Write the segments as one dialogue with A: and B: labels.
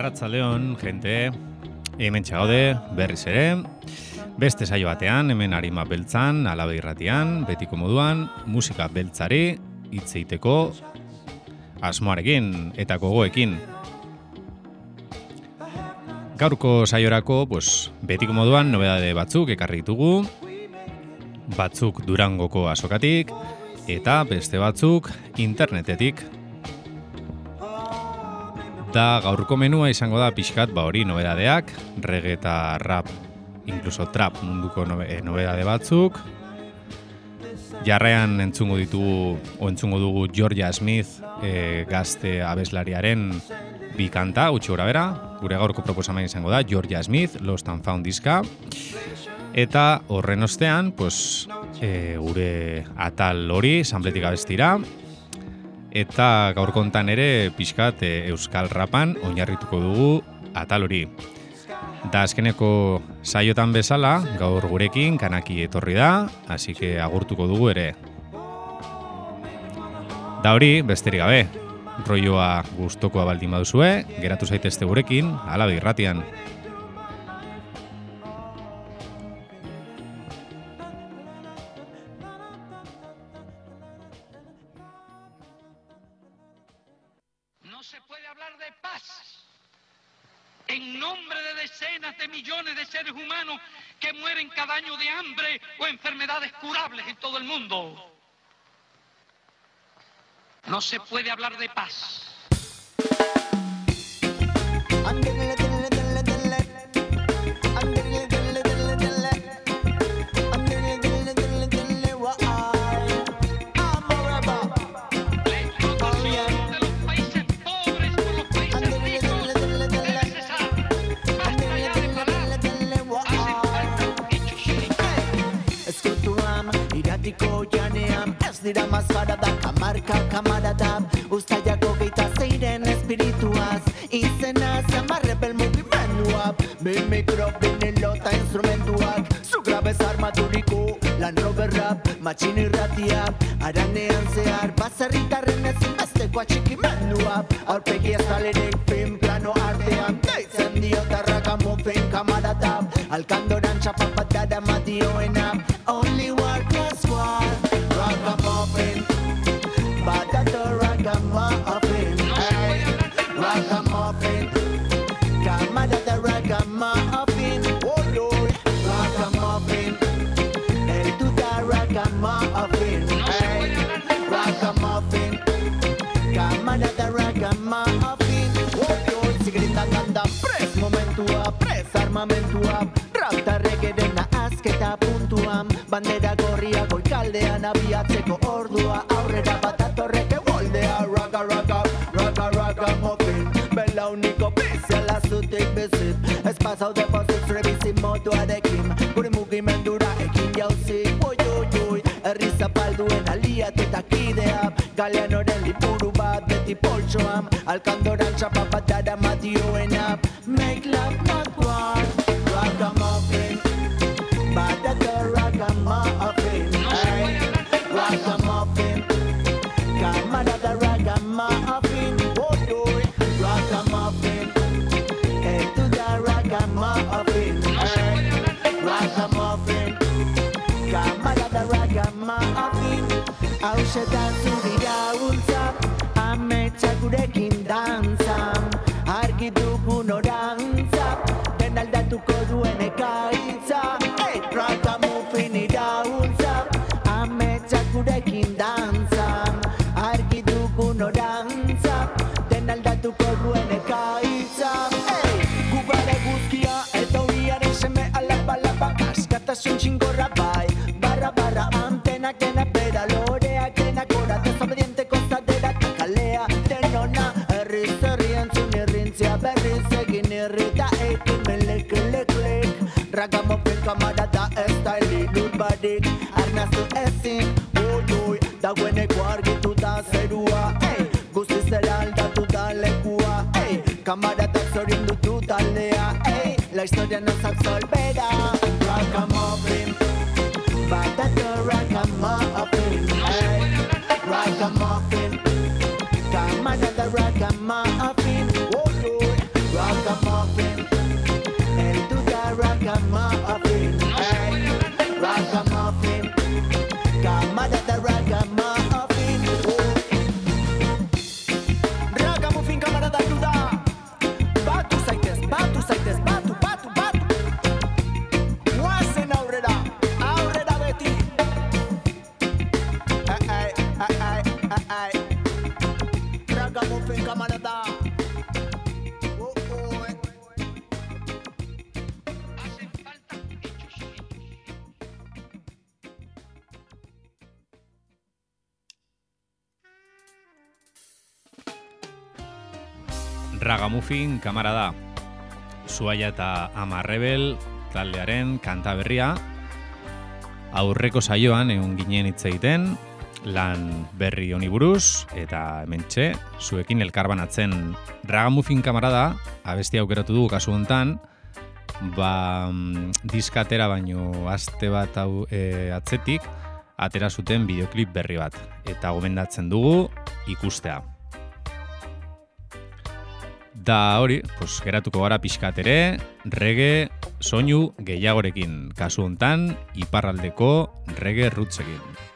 A: Arratzaldeon, jente, hemen txagode, berriz ere, beste saio batean, hemen harima beltzan, alabe irratian, betiko moduan, musika beltzari, hitzeiteko, asmoarekin eta gogoekin. Gaurko saiorako, pues, betiko moduan, nobedade batzuk ekarri ditugu, batzuk durangoko asokatik, eta beste batzuk internetetik Da gaurko menua izango da pixkat ba hori nobedadeak, reggae eta rap, incluso trap munduko eh, nobedade batzuk. Jarraian entzungo ditugu, o entzungo dugu Georgia Smith e, gazte abeslariaren bi kanta, utxi gura bera. Gure gaurko proposamen izango da Georgia Smith, Lost and Found diska. Eta horren ostean, pues, e, gure atal hori, sanbletik abestira, eta gaur kontan ere pixkat e, Euskal Rapan oinarrituko dugu atal hori. Da azkeneko saiotan bezala, gaur gurekin kanaki etorri da, hasi que agurtuko dugu ere. Da hori, besterik gabe, roioa gustokoa baldin baduzue, geratu zaitezte gurekin, ala irratian.
B: Hablar de paz.
C: Goikaldean abiatzeko ordua Aurrera bat atorreke goldea Raga, raga, raga, raga mofin Bela uniko biziala zutik bizit Ez pasau depozit zrebizin moduarekin. Gure mugimendura ekin jauzi. Ui, ui, ui, erri zapalduen aliatu eta kidea Galean oren lipuru bat beti poltsoam Alkandoran txapapatada się dansują bien un sale sol Ragamuffin
A: kamara da. Zuaia eta Amarrebel taldearen kanta berria. Aurreko saioan egun ginen hitz egiten, lan berri honi buruz, eta hementxe, zuekin elkarbanatzen Ragamuffin kamara da, abesti aukeratu dugu kasu hontan, ba, mm, diskatera baino aste bat hau e, atzetik, atera zuten bideoklip berri bat, eta gomendatzen dugu ikustea. Da hori, pues, geratuko gara pixkat ere, rege soinu gehiagorekin, kasu hontan iparraldeko rege rutzekin.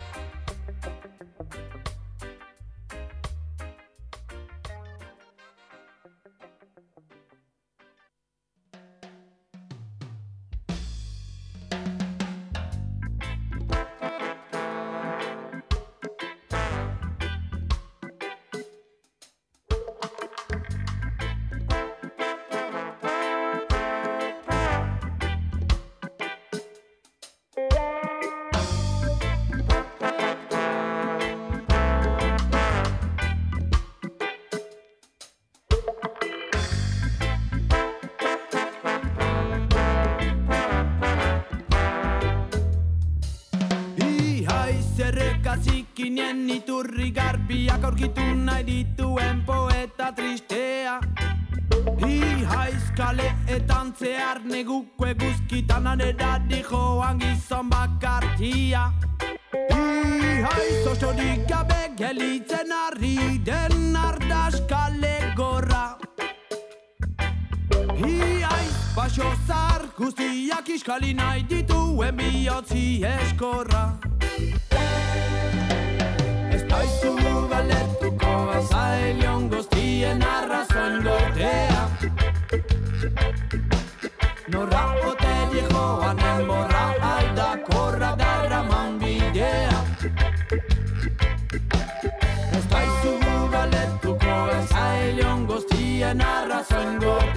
D: Garbiak aurkitu nahi dituen poeta tristea. Ihaiz kaleetan zehar neguko eguzkitan anera joan gizon bakartia. Ihaiz osorik gabe gelitzen arri den ardaskale gorra. Iaiz baso zar guztiak iskali nahi dituen bihotzi eskorra galetuko azailion guztien arrazoin gortea Norra ote joan enborra aldakorra darraman bidea Ez daizu galetuko azailion guztien arrazoin gortea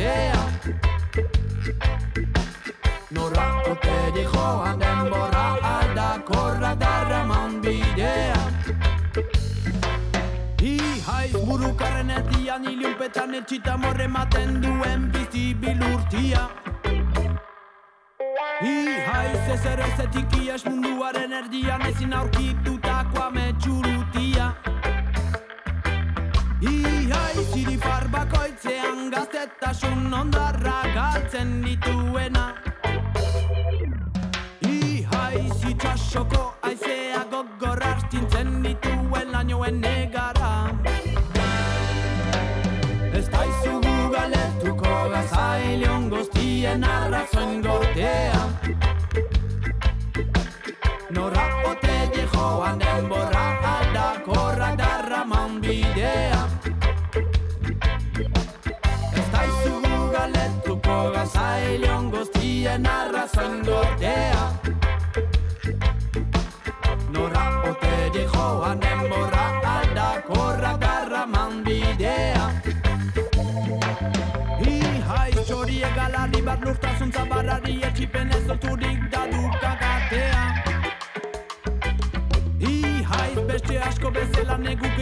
D: Ihaiz burukarren erdian iliunpetan etxita morre maten duen bizi bilurtia Ihaiz ez ere zetik ies munduaren erdian ezin aurkitutako ametxurutia Ihaiz irifar bakoitzean gaztetasun ondarra galtzen dituena. Ihaiz itxasoko aizea gogor astintzen dituen lainoen negara and out of fun, go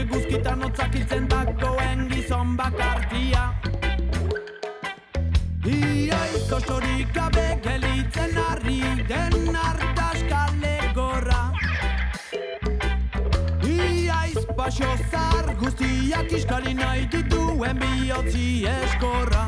D: eguzkitan otzak hiltzen dagoen gizon bakartia Iaiz osorik gabe gelitzen harri den ardaskale gorra Iaiz paso zar guztiak iskali nahi dituen bihotzi eskorra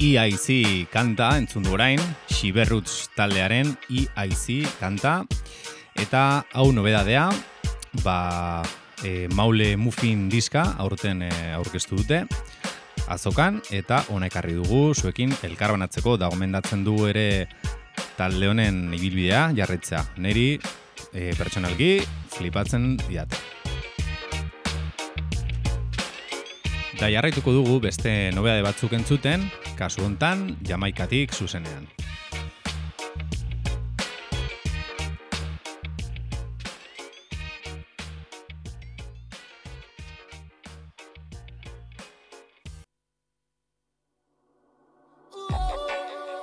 A: EIC kanta entzun du orain, Shiberrutz taldearen EIC kanta, eta hau nobedadea, ba, e, Maule Muffin diska aurten e, aurkeztu dute, azokan, eta ona dugu, zuekin elkarbanatzeko, da gomendatzen du ere talde honen ibilbidea jarretza. Neri e, pertsonalki flipatzen diat. Da jarraituko dugu beste nobedade batzuk entzuten, kasu hontan Jamaikatik zuzenean.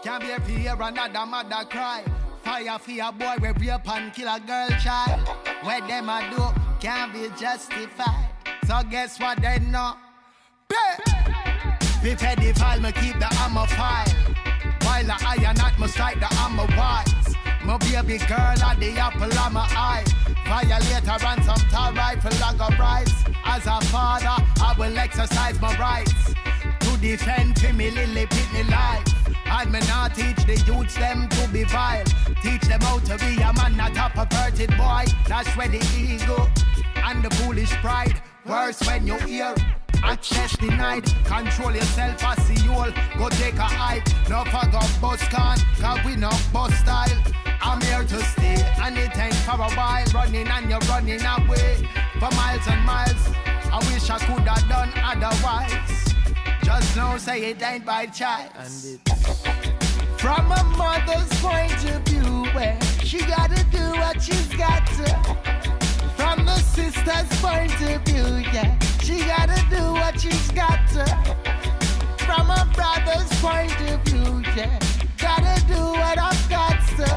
E: Can't be a fear another mother cry. Fire for a boy we rape and kill a girl child. What them a do can't be justified. So guess what they know? Be pedophile, me keep the hammer file. While I iron not must strike the hammer wise. My baby girl at the apple of my eye. Violator and some tall rifle like a price. As a father, I will exercise my rights to defend for me lily pitney life. And me not teach the youths them to be vile. Teach them how to be a man, not a perverted boy. That's where the ego and the foolish pride. Worse when you hear access denied. Control yourself as you all. Go take a hike. No fuck up bus can, cause we no bus style. I'm here to stay and it ain't for a while. Running and you're running away for miles and miles. I wish I could have done otherwise. Just know say it ain't by choice. From a mother's point of view, where she gotta do what she's got to. From the sister's point of she's got to. From a brother's point of view, yeah, gotta do what I've got to.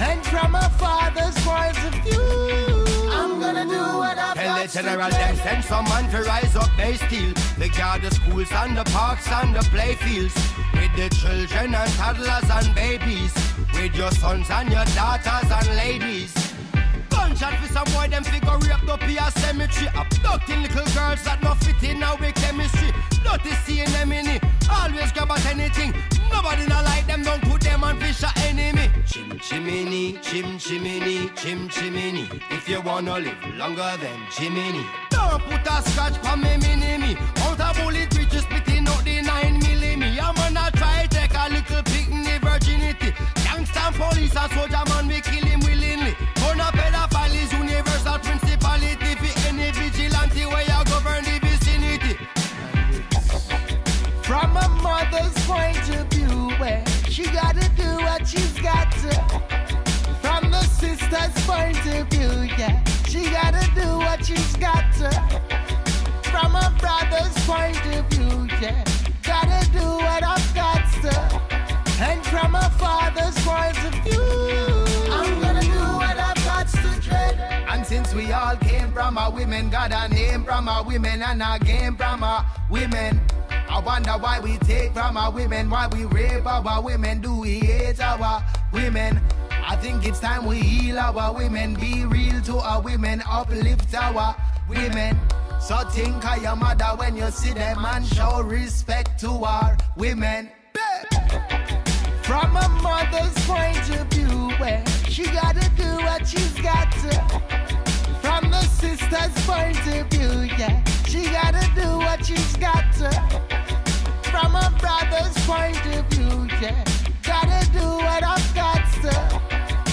E: And from a father's point of view, I'm gonna do what I've
F: Tell
E: got
F: the general
E: to.
F: them send some man to rise up they steal They guard the schools and the parks and the playfields With the children and toddlers and babies With your sons and your daughters and ladies Gunshot for some boy them figure raped up here cemetery. Abducting little girls that not fit in our chemistry. Dirty seeing them in it. Always grab at anything. Nobody not like them don't put them on fish or enemy. Chim chimney, chim chimney, chim chimney If you wanna live longer than Jiminy. Don't put a scratch for me mini me. Out a bullet which is splitting out the 9 milli I'm gonna try take a little pick in the virginity. Gangsta police and soldier man we kill him willingly
E: mother's point of view, where she gotta do what she's got to. From the sister's point of view, yeah, she gotta do what she's got to. From a brother's point of view, yeah, gotta do what I've got to. And from a father's point of view, I'm gonna do what I've got to dread. And since we all came from a women, got a name from a women and a game from a women. I wonder why we take from our women, why we rape our women, do we hate our women? I think it's time we heal our women, be real to our women, uplift our women. So think of your mother when you see them and show respect to our women. From a mother's point of view, where she gotta do what she's got to. From the sister's point of view, yeah, she gotta do what she's got to. From a brother's point of view, yeah, gotta do what I've got to.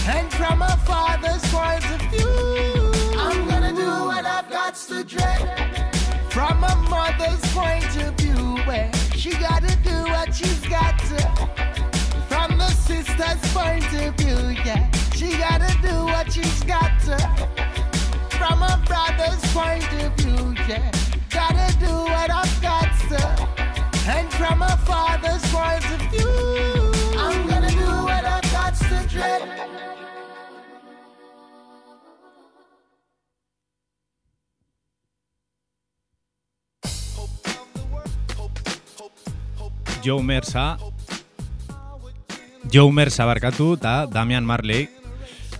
E: And from a father's point of view, I'm gonna do what I've got to dread. From a mother's point of view, where she gotta do what she's got to. From the sister's point of view, yeah, she gotta do what she's got to. From a brother's point of view, yeah, gotta do what I've got to. And from a father's point of view, I'm gonna do what I've got to dread.
A: Joe Mersa. Joe Mersa barkatu eta Damian Marley.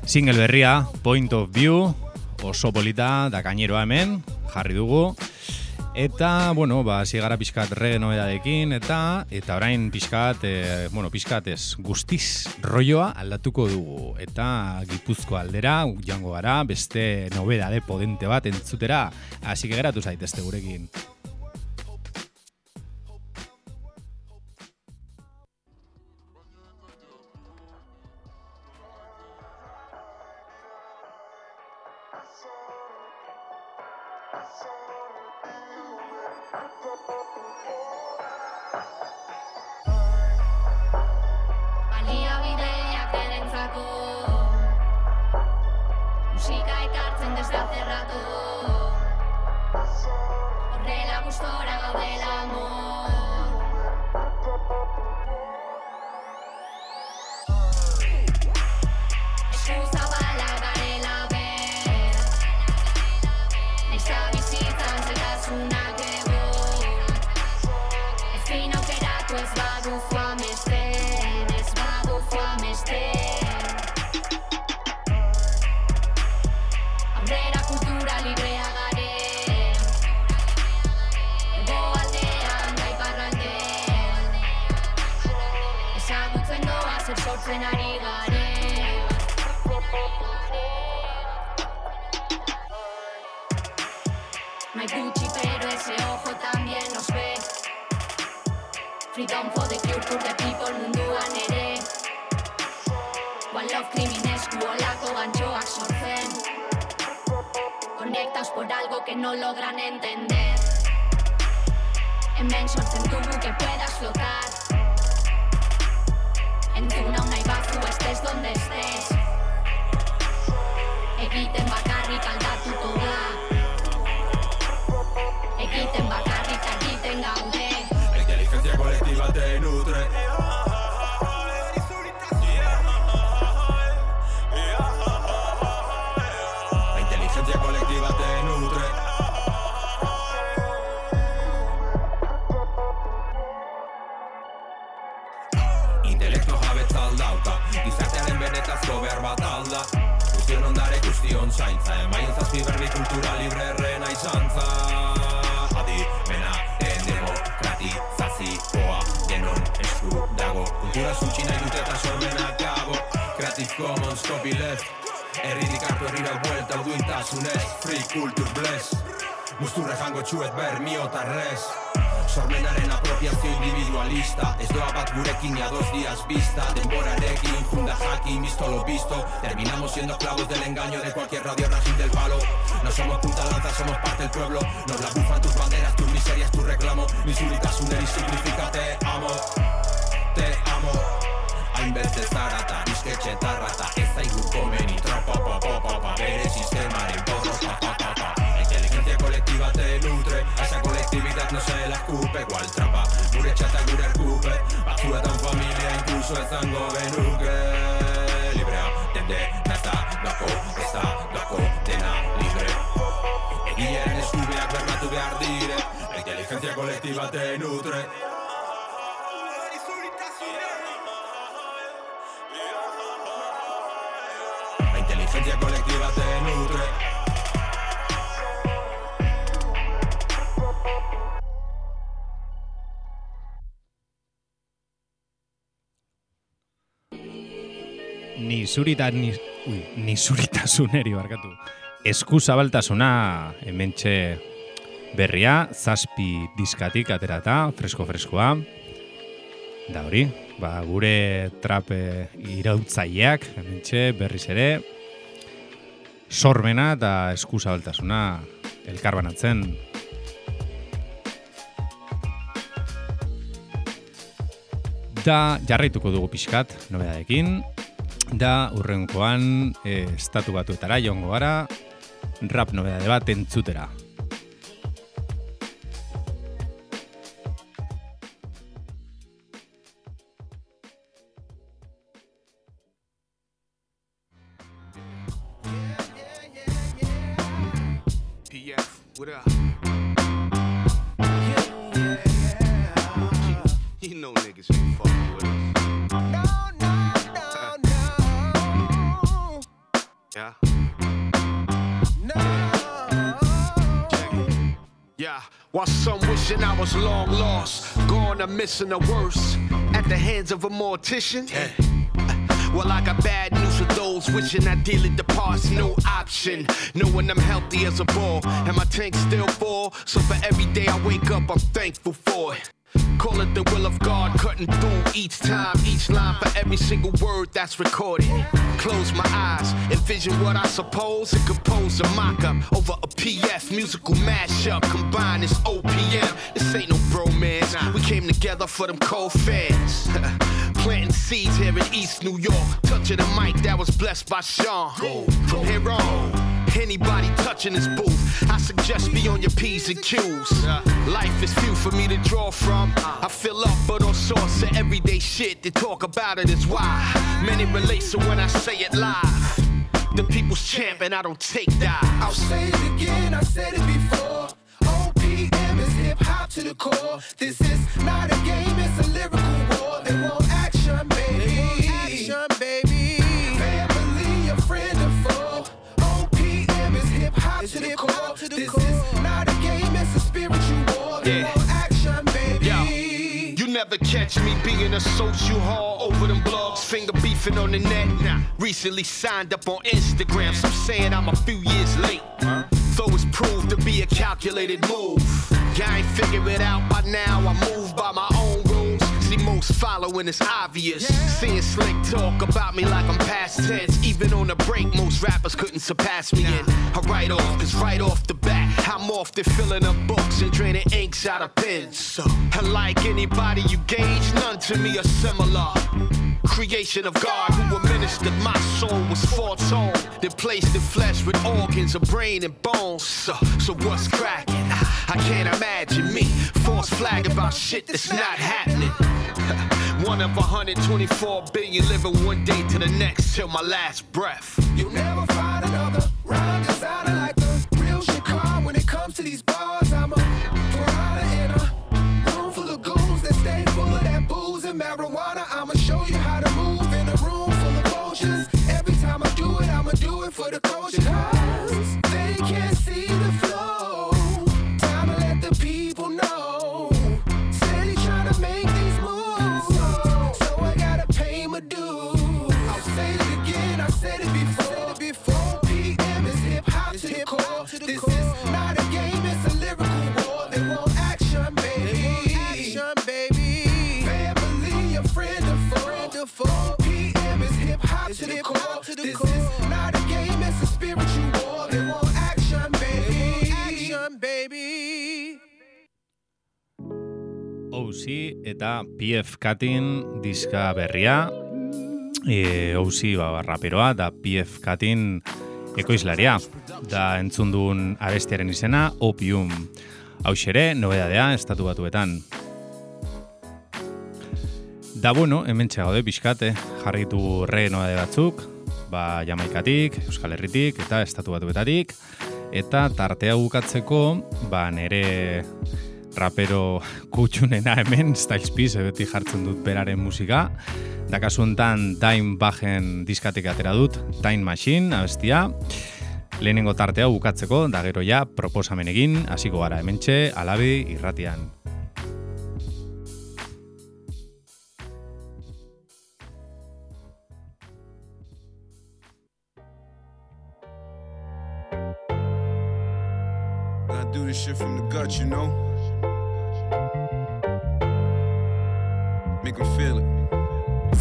A: Single berria Point of View oso polita da kaineroa hemen jarri dugu Eta, bueno, ba, zigara pixkat rege noedadekin, eta eta orain pixkat, e, bueno, pixkat ez, guztiz rolloa aldatuko dugu. Eta gipuzko aldera, joango gara, beste nobedade podente bat entzutera, hasi geratu zaitezte gurekin.
G: Commons, copyleft Herririk hartu herrira buelta duintasunez Free culture bless. Musturre jango txuet ber miotarrez Sormenaren apropiazio individualista. Ez doa bat gurekin a dos días vista. Denborarekin, junda jakin, visto lo visto. Terminamos siendo esclavos del engaño de cualquier radio rajin del palo. No somos punta lanza, somos parte del pueblo. Nos la bufan tus banderas, tus miserias, tu reclamo. Misurita, suneri, significa te amo. Te amo Hainbeste zarata, bizketxe tarrata. Ez zaigu komeni tropa, pa, pa, pa, pa Bere sistemaren porro, pa, pa, pa, La inteligencia colectiva te nutre A esa colectividad no se la escupe Igual trapa, gure txata gure erkupe Batzuetan familia incluso ezango genuke. Librea, dende, nata, dako, ez da, dako, dena libre. Egilearen eskubeak bermatu behar dire La inteligencia colectiva te nutre
A: Ni zurita, ni, ui, ni zuritasuneri barkatu. Esku zabaltasuna hementxe berria, zazpi diskatik aterata, fresko-freskoa. Da hori, ba, gure trape irautzaileak, hementxe berriz ere, sormena eta esku zabaltasuna elkarbanatzen. Da jarraituko dugu pixkat, nobedadekin, da urrenkoan e, estatu batuetara joango gara, rap nobedade bat entzutera.
H: Or missing the worst at the hands of a mortician. Well, I got bad news for those wishing I dearly departs. No option, knowing I'm healthy as a ball, and my tank still full. So for every day I wake up, I'm thankful for it. Call it the will of God, cutting through each time, each line for every single word that's recorded. Close my eyes, envision what I suppose, and compose a mock up over a PF musical mashup. Combine this OPM. This ain't no bromance. We came together for them cold fans. Planting seeds here in East New York. Touching the mic that was blessed by Sean. From here on. Anybody touching this booth, I suggest be on your P's and Q's. Life is few for me to draw from. I fill up, but on source of everyday shit. To talk about it is why many relate. So when I say it live, the people's champ and I don't take that.
I: I'll say it again, I said it before. OPM is hip hop to the core. This is not a game, it's a lyrical war. To the core. This is not a game, it's a spiritual war.
H: Yeah.
I: action, baby.
H: Yo, you never catch me being a social haul over them blogs, finger beefing on the net. Nah, recently signed up on Instagram, some saying I'm a few years late. Though it's proved to be a calculated move. Yeah, I ain't figure it out by now. I move by my own. See, most following is obvious. Seeing slick talk about me like I'm past tense. Even on the break, most rappers couldn't surpass me. And I write off, cause right off the bat, I'm off often filling up books and draining inks out of pens. So, unlike anybody you gauge, none to me are similar. Creation of God who administered my soul was foretold, then placed in flesh with organs of brain and bones. So, so what's cracking? I can't imagine me false flag about shit that's not happening. One of 124 billion living one day to the next till my last breath.
I: You'll never find another rhyme that sounded like the real shit calm when it comes to these bars. I'm a piranha in a room full of goons that stay full of that booze and marijuana. I'ma show you how to move in a room full of vultures. Every time I do it, I'ma do it for the culture.
A: OC eta PF Katin diska berria. E, OC ba, raperoa da PF Katin ekoizlaria. Da entzun duen abestiaren izena Opium. Hau xere, nobedadea, estatu batuetan. Da bueno, hemen gaude pixkate, jarritu re nobede batzuk, ba, Jamaikatik, Euskal Herritik eta estatu batuetatik. Eta tartea bukatzeko, ba, nere rapero kutxunena hemen, Styles P, ze beti jartzen dut beraren musika. Da kasu honetan Time Bajen diskatik atera dut, Time Machine, abestia. Lehenengo tartea bukatzeko, da gero ja, proposamen egin, hasiko gara hementxe, alabi irratian.
J: Gotta do this shit from the gut, you know? Make them feel it.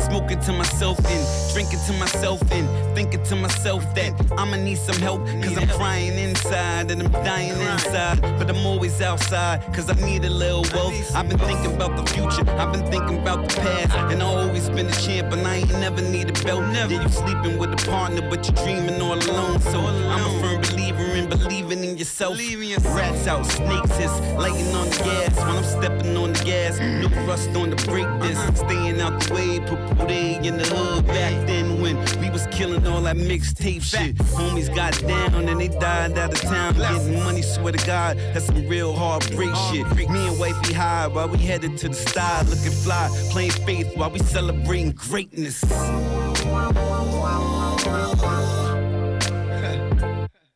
K: Smoking to myself and drinking to myself and thinking to myself that I'ma need some help cause I'm crying inside and I'm dying inside. But I'm always outside cause I need a little wealth. I've been thinking about the future, I've been thinking about the past. And I always been a champ, but I ain't never need a belt. Never. Yeah, you sleeping with a partner, but you dreaming all alone. So I'm a firm believer in believing in yourself. Rats out, snakes is lighting on the gas when I'm stepping on the gas. No rust on the brake disc, uh-huh. staying out the way. Put Booty in the hood back then when we was killing all that mixtape shit. Homies got down and they died out of town. Getting money, swear to God, that's some real hard break shit. Me and wifey high while we headed to the sky, looking fly, playing faith while we celebrating greatness.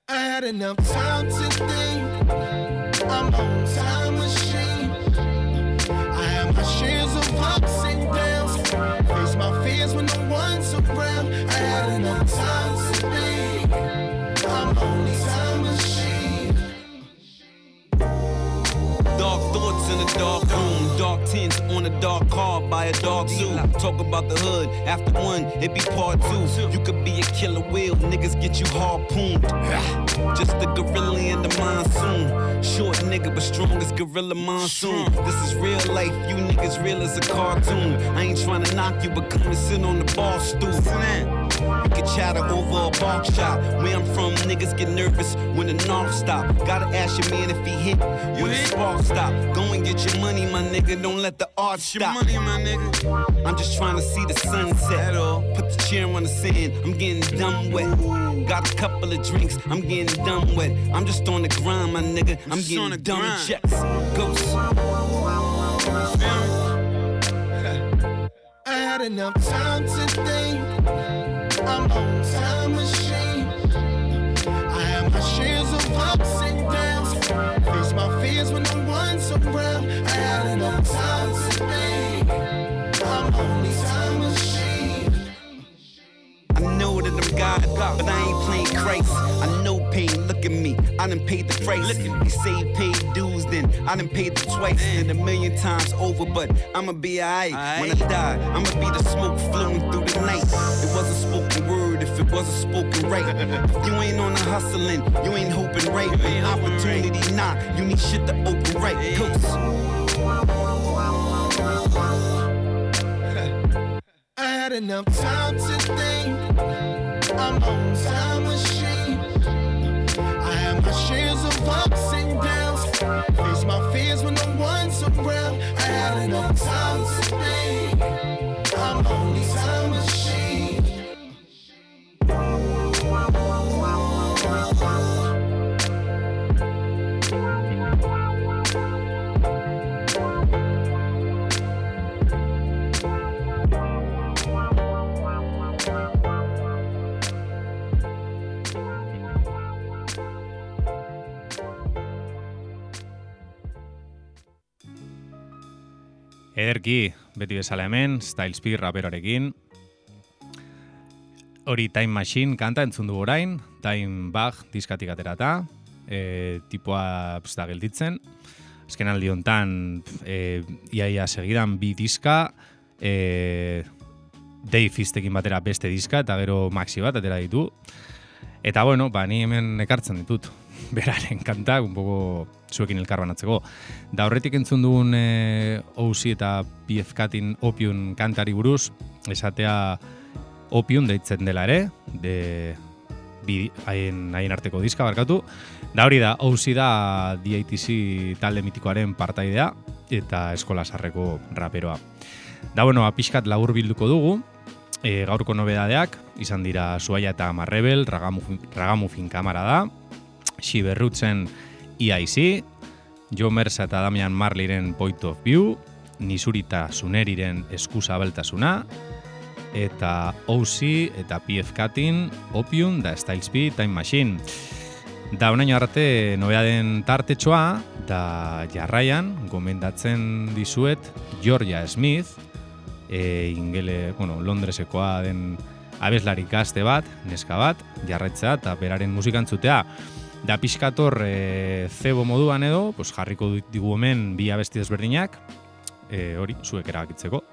I: I had enough time to think. I'm on time
K: a dark room, dark tints on a dark car by a dark zoo. Talk about the hood. After one, it be part two. You could be a killer whale, niggas get you harpooned. Just a gorilla in the monsoon. Short nigga, but strong as gorilla monsoon. This is real life, you niggas real as a cartoon. I ain't trying to knock you, but come and sit on the bar stool. We can chatter over a bark shop. Where I'm from, niggas get nervous when the north stop. Gotta ask your man if he hit when the spark stop. Go and get your money, my nigga. Don't let the art stop.
J: money, my nigga.
K: I'm just trying to see the sunset. Put the chair on the sand. I'm getting dumb wet. Got a couple of drinks. I'm getting dumb wet. I'm just on the grind, my nigga. I'm
J: Just on
K: getting
J: the
K: dumb
J: grind.
K: checks. Ghost.
I: I had enough time to think.
K: But I ain't playing Christ. I look at me. I done paid the price. They say he paid dues, then I done paid them twice. And a million times over, but I'ma be alright. When I die, I'ma be the smoke flowing through the night. It wasn't spoken word if it wasn't spoken right. If you ain't on the hustling, you ain't hoping right. Opportunity knock, you need shit to open right. Coast.
I: I had enough time to think. I'm on time machine. My fears when no one's around. I had enough time to think.
A: Ederki, beti bezala hemen, Styles P raperoarekin. Hori Time Machine kanta entzun du orain, Time Bag diskatik aterata, e, tipoa da gelditzen. Azken aldi hontan, pf, e, iaia segidan bi diska, e, Dave Fistekin batera beste diska, eta gero Maxi bat atera ditu. Eta bueno, ba, ni hemen ekartzen ditut, beraren kantak, un poco zuekin elkarbanatzeko. Da horretik entzun dugun e, OC eta PFK-tin Opium kantari buruz, esatea Opium deitzen dela ere, de haien, arteko diska barkatu. Da hori da, OC da DITC talde mitikoaren partaidea eta eskola sarreko raperoa. Da bueno, pixkat labur bilduko dugu, e, gaurko nobedadeak, izan dira Suaia eta Marrebel, Ragamufin, Ragamufin kamara da, Xiberrutzen EIC, Jo Mersa eta Damian Marliren Point of View, Nisurita Suneriren Eskusa Beltasuna, eta OC eta PFK-tin Opium da Styles P Time Machine. Da unaino arte nobeaden tartetxoa, da jarraian gomendatzen dizuet Georgia Smith, e, ingele, bueno, Londresekoa den abeslari gazte bat, neska bat, jarraitzea eta beraren musikantzutea. Da pixkator e, zebo moduan edo, pues, jarriko digu hemen bi abesti desberdinak, e, hori, zuek erabakitzeko.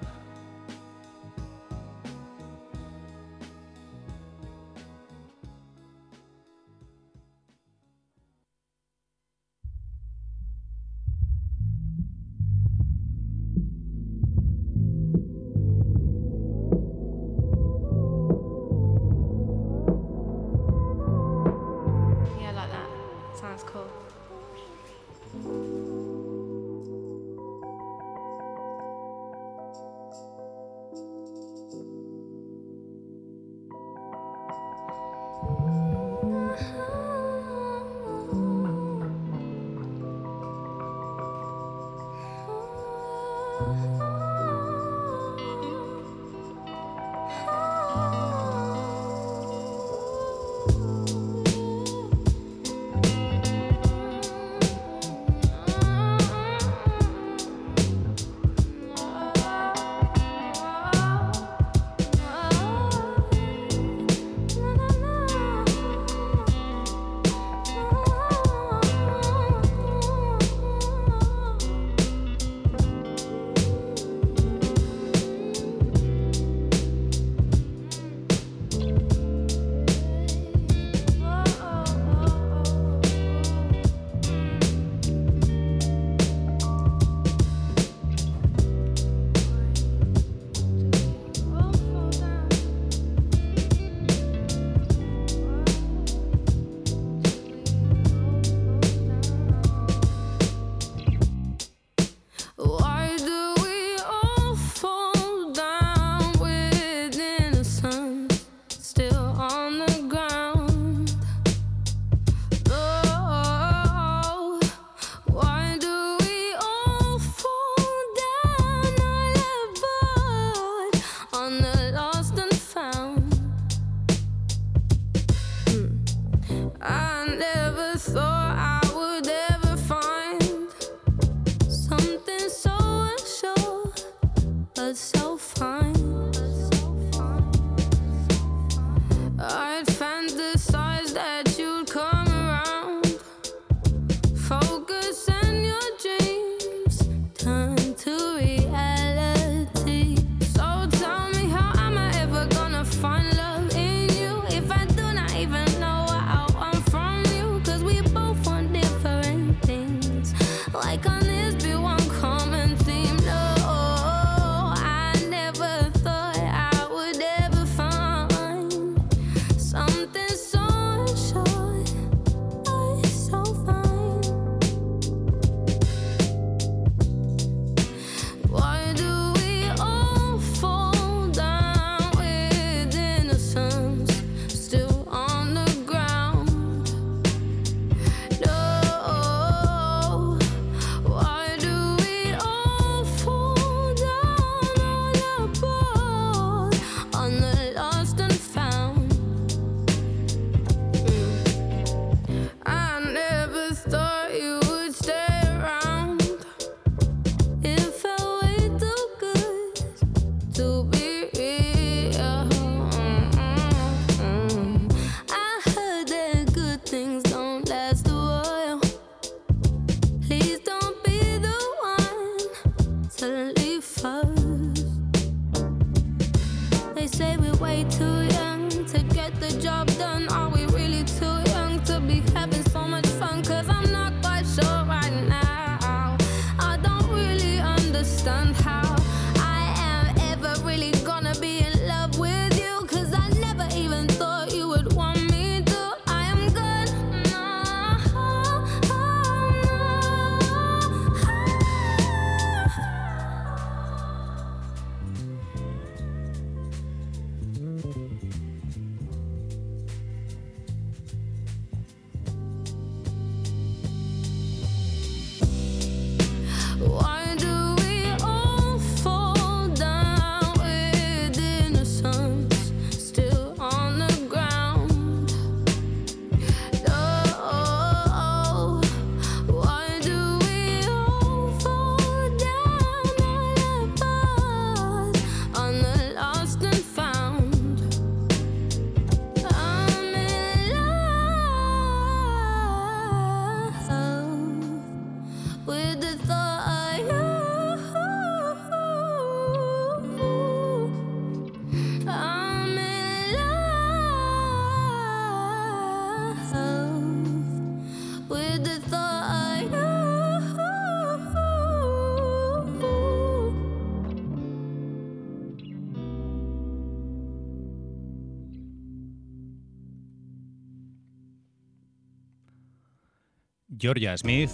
A: Georgia Smith,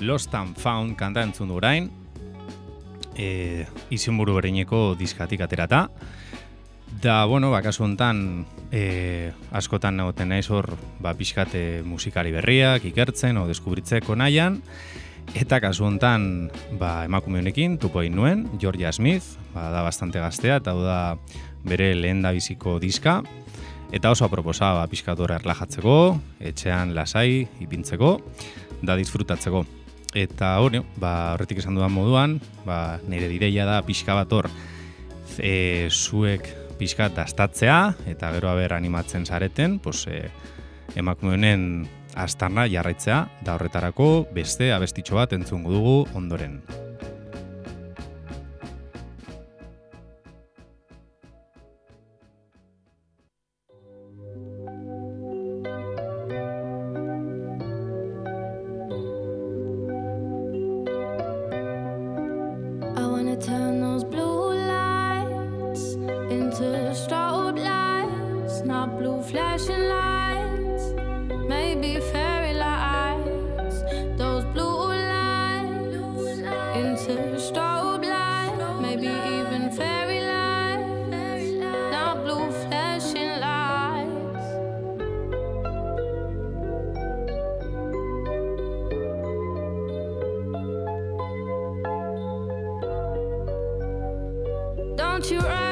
A: Lost and Found kanta entzun durain, e, izenburu berineko diskatik aterata. Da, bueno, ba, kasu honetan, e, askotan nagoten naiz hor, ba, pixkate musikari berriak, ikertzen, o deskubritzeko nahian, eta kasu honetan, ba, emakume honekin, tupo egin nuen, Georgia Smith, ba, da bastante gaztea, eta da bere lehen da biziko diska, Eta oso aproposa, ba, piskatora erlajatzeko, etxean lasai, ipintzeko, da disfrutatzeko. Eta hori, ba, horretik esan dudan moduan, ba, nire direia da pixka bat hor e, zuek pixka dastatzea, eta gero aber animatzen zareten, pues, e, emakume honen astarna jarraitzea, da horretarako beste abestitxo bat entzungo dugu ondoren.
L: your eyes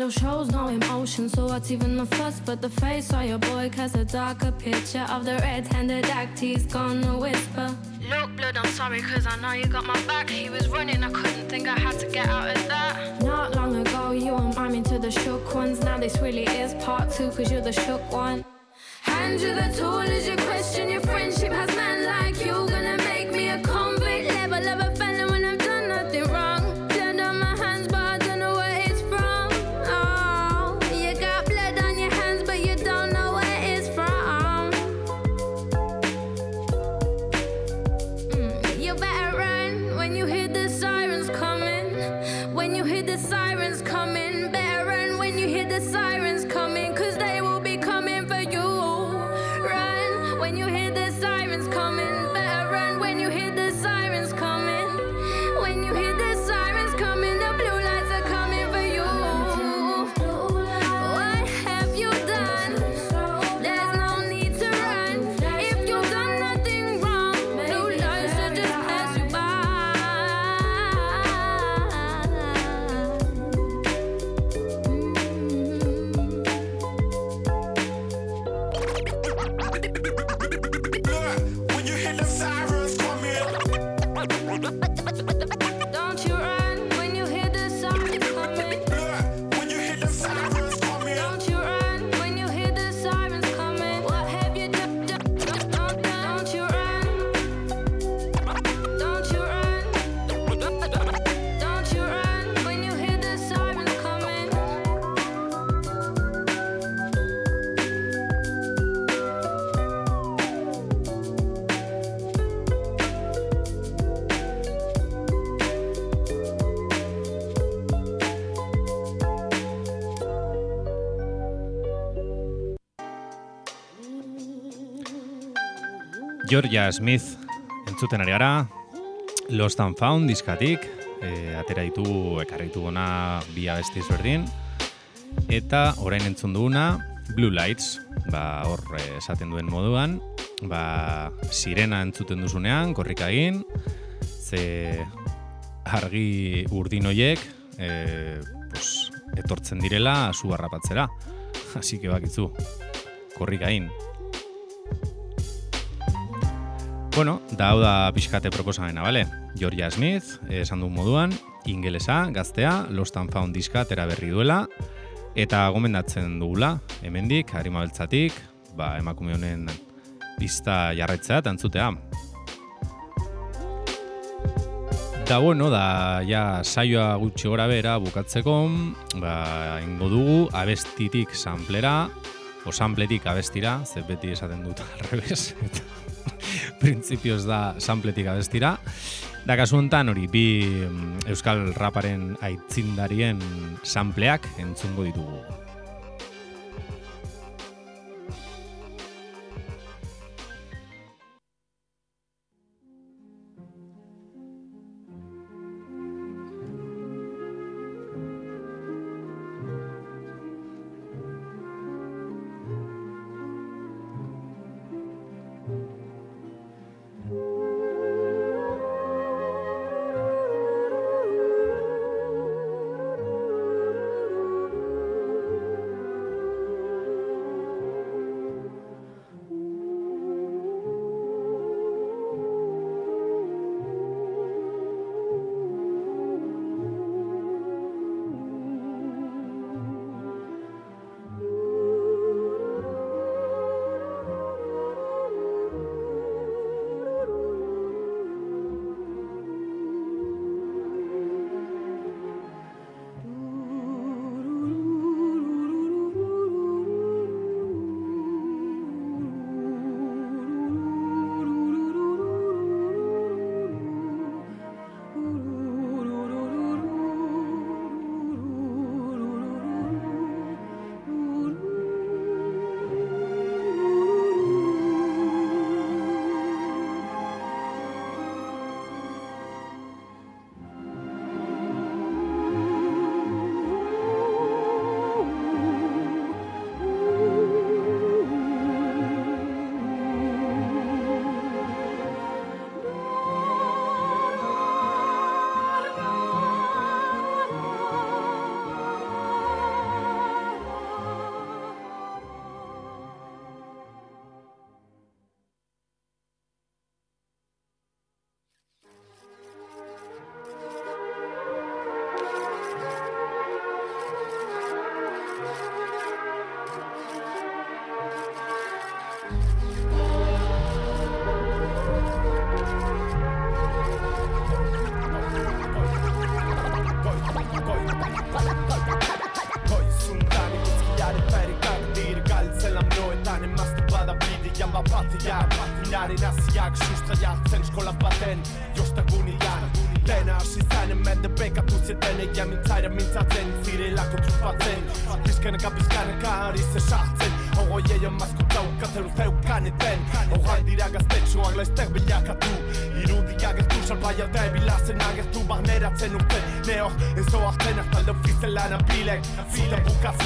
L: shadow shows no emotion So what's even the fuss but the face of your boy Cause a darker picture of the red-handed act He's gonna whisper Look, Blood, I'm sorry, cause I know you got my back. He was running, I couldn't think I had to get out of that. Not long ago, you were miming to the shook ones. Now this really is part two, cause you're the shook one. Hand you the tool as you question your
A: Georgia Smith entzuten ari gara, Lost and Found diskatik, e, atera ditu, ekarri ditu gona bi abesti berdin, eta orain entzun duguna, Blue Lights, ba, hor eh, esaten duen moduan, ba, sirena entzuten duzunean, korrika egin, ze argi urdin hoiek, e, pues, etortzen direla zu harrapatzera. Así que bakitzu, korrika egin. Bueno, da hau da pixkate proposamena, bale? Georgia Smith, esan duen moduan, ingelesa, gaztea, Lost and Found diska atera berri duela, eta gomendatzen dugula, hemendik, harima beltzatik, ba, emakume honen pista jarraitzea eta entzutea. Da bueno, da ja saioa gutxi gora bera bukatzeko, ba, ingo dugu abestitik samplera, o sampletik abestira, ze beti esaten dut al revés, eta printzipioz da sampletik abestira. Da kasu honetan hori bi mm, euskal raparen aitzindarien sampleak entzungo ditugu.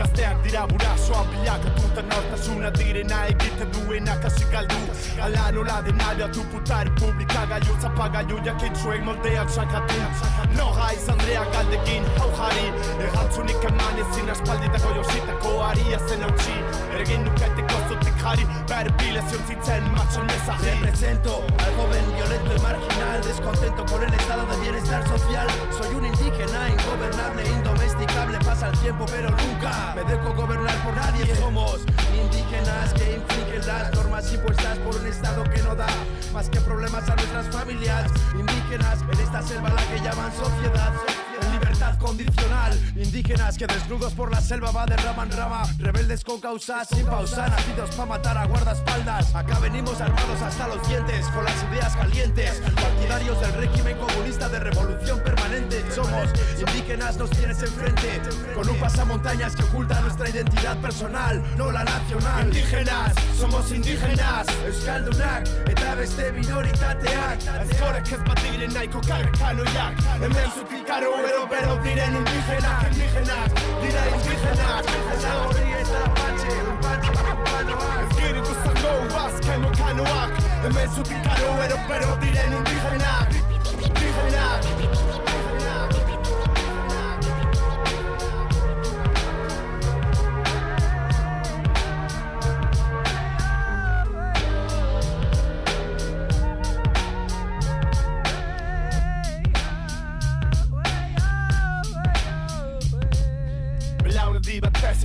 M: gazteak dira burasoa bilakatu Eta nortasuna direna egiten duena kasi galdu. Ala nola dena biatu putari publika gaiu Zapagaiu jakintzuek moldeak sakatu Noga izan Andrea galdekin hau jari Erantzunik eman ezin aspalditako jositako ari ezen hautsi. Ergin nuketeko zutik jari Bere bile zion matxon mesaje
N: Represento al joven violento y marginal Descontento con el estado de bienestar social. Soy un indígena ingobernable, indomesticable Pasa el tiempo pero nunca me dejo gobernar por nadie. Somos indígenas que infringen las normas impuestas por un estado que no da Más que problemas a nuestras familias. Indígenas en esta selva la que llaman sociedad condicional. Indígenas que desnudos por la selva va de rama en rama. Rebeldes con causas sin pausa Nacidos pa' matar a guardaespaldas. Acá venimos armados hasta los dientes Con las ideas calientes. Partidarios del régimen comunista de revolución permanente. Somos indígenas, nos tienes enfrente Con un pasamontañas que oculta nuestra identidad personal No la nacional.
M: Indígenas, somos indígenas.
N: Euskaldunak eta beste minoritateak.
M: Ezkorek ez bat diren nahiko karrekanoiak Hemen zutik karo pero pero Los diré en indígenas, indígenas,
N: diré indígenas. La orilla es apache, apache, canoac.
M: Espíritu sango, vas, cano, canoac. En meso de canoero, pero diré indígenas.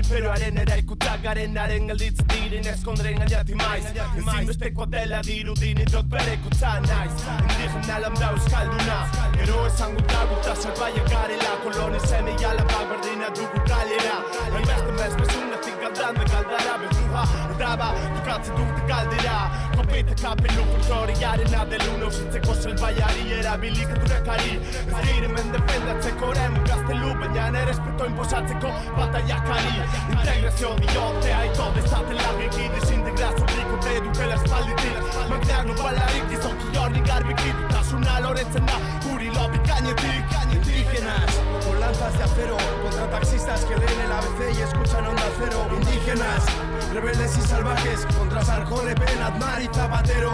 M: pero arena era el garen aren gelditz diren eskondren gainati maiz. Ezinbesteko dela dirudin idrot bere kutza naiz. Indigena lambda euskalduna Gero esan guta guta salbaia garela. Koloni zeme jala bak berdina dugu galera Hainbeste mez bezunetik galdan de galdara Bezuha edaba dukatze dute galdera. Kopete kapelu folkloriaren adelu Nausitzeko salbaiari erabilik edurekari Ez diremen defendatzeko remu gaztelu Baina nerespeto imposatzeko bataiakari. Integrazio te ai tobe sate larghe Ki desin dhe gra su liku të edu pela shpalli tila Më knjar në balarik ti son kjor një garbi kitu Ta shuna lore të na Kuri lobi ka një ti, ka një ti
N: Indígenas, con lanzas de acero Contra taxistas que leen el ABC y escuchan Onda Cero Indígenas, rebeldes y salvajes Contra Sarko, Repen, Aznar y Zapatero.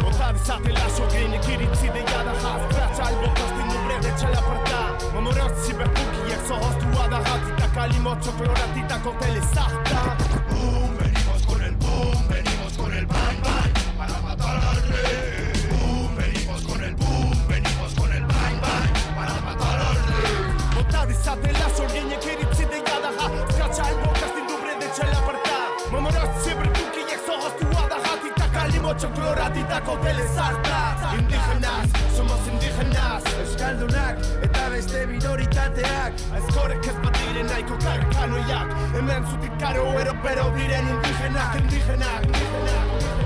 M: Bota de satelazo, grini, kiritzi de yadahaz Kracha, albo kosti, nubre de chalaparta Më mërës si bekuki, jekso hostu adahati jatita Kalimotxo kloratitako telezarta
O: Boom, venimos con el boom, venimos con el bang bang. Para matar al rey Boom, venimos con el boom, venimos con el bang bang. Para matar al rey
M: Bota dezatela sogeinek iritzi Kalimotxo kloratitako telezarta. Indígenas, somos indígenas
N: Euskaldunak eta beste minoritateak.
M: Ezkorek ez bat diren nahiko karrekanoiak Hemen zutik karo ero pero diren indigenak Indigenak, indigenak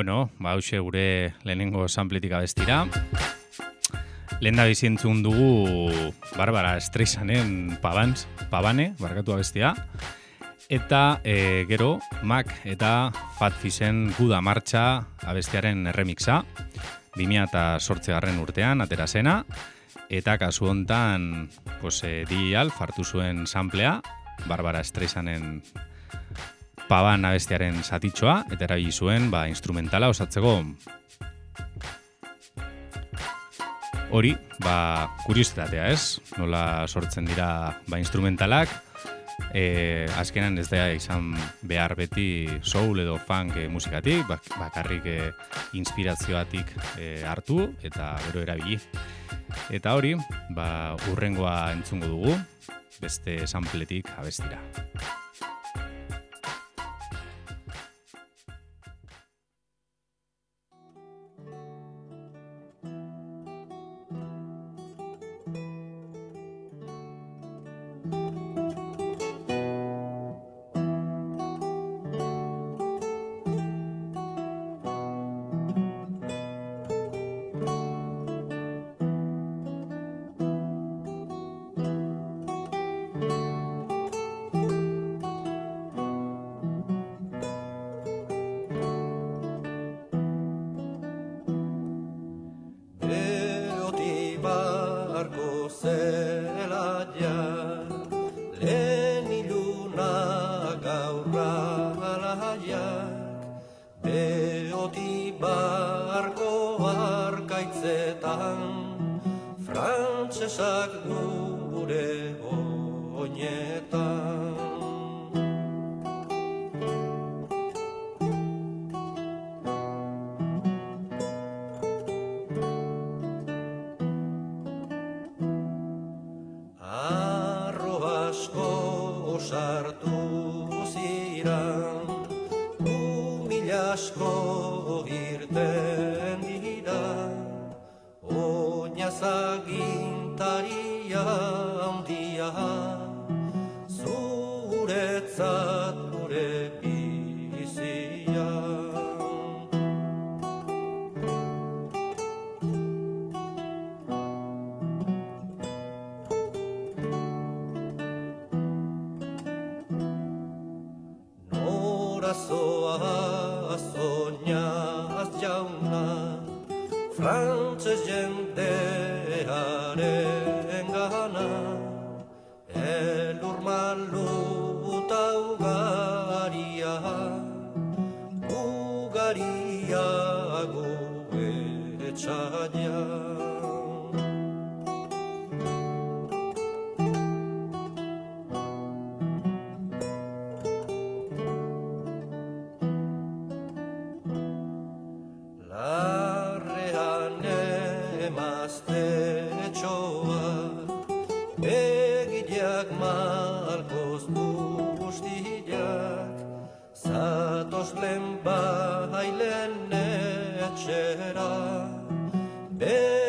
A: Bueno, ba, hause gure lehenengo sampletik abestira. Lehen da bizientzun dugu Barbara Streisanen Pabans, Pabane, barkatu abestia. Eta e, gero, Mac eta Fat Fisen Guda Martxa abestiaren erremixa. 2008 garren urtean, atera zena. Eta kasu hontan, pues, e, dial, fartu zuen samplea, Barbara Streisanen paban abestiaren satitxoa, eta erabili zuen ba, instrumentala osatzeko. hori, ba, kuriositatea ez, nola sortzen dira ba, instrumentalak, e, azkenan ez da izan behar beti soul edo funk e, musikatik, bak, bakarrik e, inspirazioatik e, hartu eta gero erabili. Eta hori, ba, urrengoa entzungo dugu, beste sampletik abestira.
P: Zela ja Lehen iluna gaurra alaiak Beoti barko arkaitzetan Frantsesak gure oinetan Zatoz lehen bailen etxera. Bestela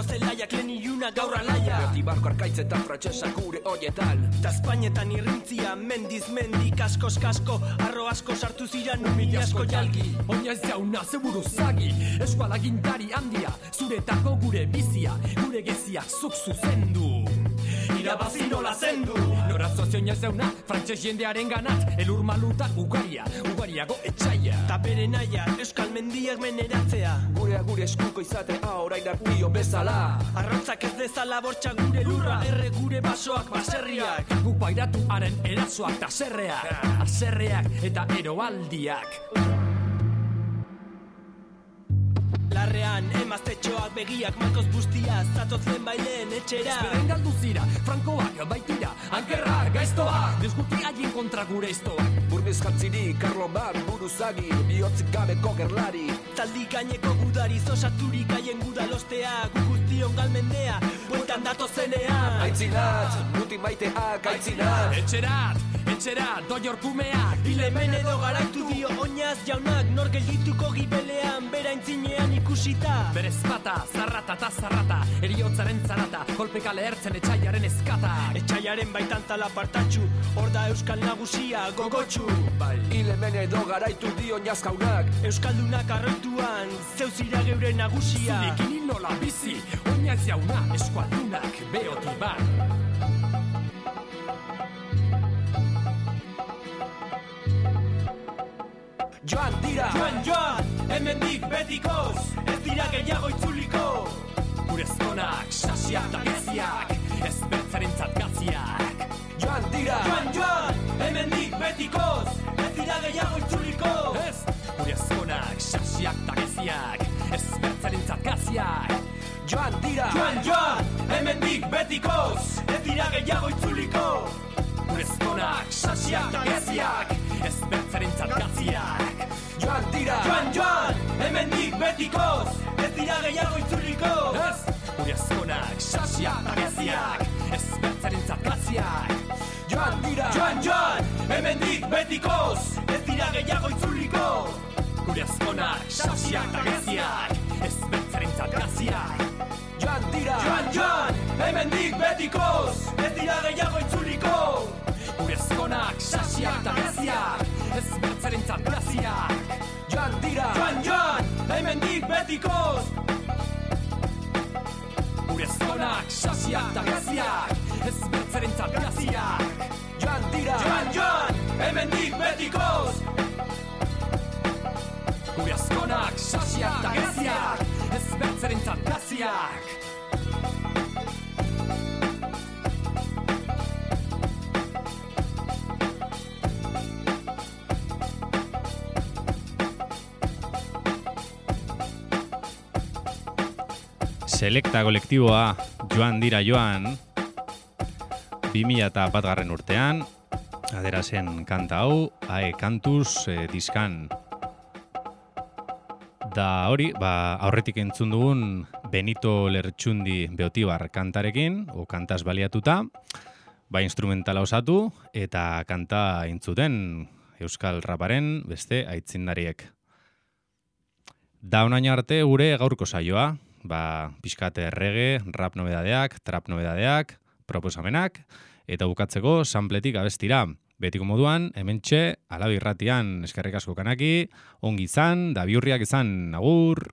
Q: Barko zelaiak lehen iluna gaur alaia
R: Beoti barko arkaitz eta frantxesak gure hoietan
Q: Ta Espainetan irrintzia mendiz mendi kaskoz kasko Arro asko sartu ziran umili asko jalgi.
R: Oina ez jauna zeburu zagi. Eskualagintari handia Zuretako gure bizia Gure geziak zuk zuzendu irabazi nola zendu. Nora sozioin ez zeuna, frantxez jendearen ganat. Elur maluta ugaria, ugariago etxaia
D: Ta bere naia, euskal mendiak meneratzea.
R: Gure gure eskuko izatea orain arpio bezala
D: Arrotzak ez dezala bortxa gure lurra. Erre gure basoak baserriak.
R: Guk pairatu haren erazoak ta zerreak Azerreak eta eroaldiak
D: Larrean, emaztetxoak begiak Marcos bustia, zatoz lehen bailen etxera.
R: Ezberen galdu zira, frankoak baitira Ankerrak, gaiztoak, dizguti haien kontra gure iztoak Burbiz jantziri, Karlo Mar, buruzagi Bihotzik gabeko gerlari.
D: Zaldi gaineko gudari, zosaturik haien gudalostea Guguztion galmendea, bueltan dato zenean.
R: Aitzinat, muti maiteak, aitzinat Etxerat, etxerat, doi orkumeak.
D: Hemen edo garaitu dio oinaz jaunak Nor geldituko gibelean, bera intzinean ikusita.
R: Berez bata, zarrata eta zarrata Eriotzaren zarata, kolpekale ertzen etxaiaren eskata.
D: Etxaiaren baitan tala partatxu Hor da euskal nagusia, gogotxu
R: Bai, hile hemen edo garaitu dio oinazkaunak
D: Euskaldunak arroituan, zeuzira geure nagusia.
R: Zurekin nola bizi, oinaz jauna eskualdunak beotiban Joan dira.
D: Joan, joan, hemendik betikoz Ez dira gehiago itzuliko.
R: Gure zonak, sasiak eta geziak Ez bertzaren zatgaziak Joan dira.
D: Joan, joan, hemendik betikoz Ez dira gehiago itzuliko.
R: Ez, gure zonak, sasiak eta geziak Ez bertzaren zatgaziak Joan dira.
D: Joan, joan, hemendik betikoz Ez dira gehiago itzuliko
R: Gure zonak, sasiak geziak Ez bertzaren zatgaziak Joan dira
D: Joan, joan, hemendik betikoz Ez dira gehiago itzuliko
R: Ez, gure zonak, sasiak geziak Ez bertzaren zatgaziak Joan dira
D: Joan, joan, hemendik betikoz Ez dira gehiago itzuliko
R: Gure azkonak, sasiak geziak Ez bertzaren zatgaziak Joan dira
D: Joan, joan, hemendik betikoz Ez dira gehiago itzuliko
R: Gure azkonak, sasiak eta geziak Ez bertzaren zatgaziak Joan dira
D: Joan, joan, hemendik betikoz.
R: Gure azkonak, sasiak eta geziak Ez bertzaren zatgaziak Joan dira
D: Joan, joan, hemendik betikoz.
R: Gure azkonak, sasiak eta geziak Ez bertzaren zatgaziak
A: Selekta kolektiboa joan dira joan. 2000 eta batgarren urtean adera zen kanta hau ae kantuz e, diskan. Da hori ba, aurretik entzun dugun Benito Lertxundi Beotibar kantarekin o kantaz baliatuta ba instrumentala osatu eta kanta intzuten Euskal Raparen beste aitzindariek. Da onaino arte gure gaurko saioa, ba, pixkate errege, rap nobedadeak, trap nobedadeak, proposamenak, eta bukatzeko sampletik abestira. Betiko moduan, hementxe, alabirratian eskerrik asko kanaki, ongi izan, da biurriak izan, agur!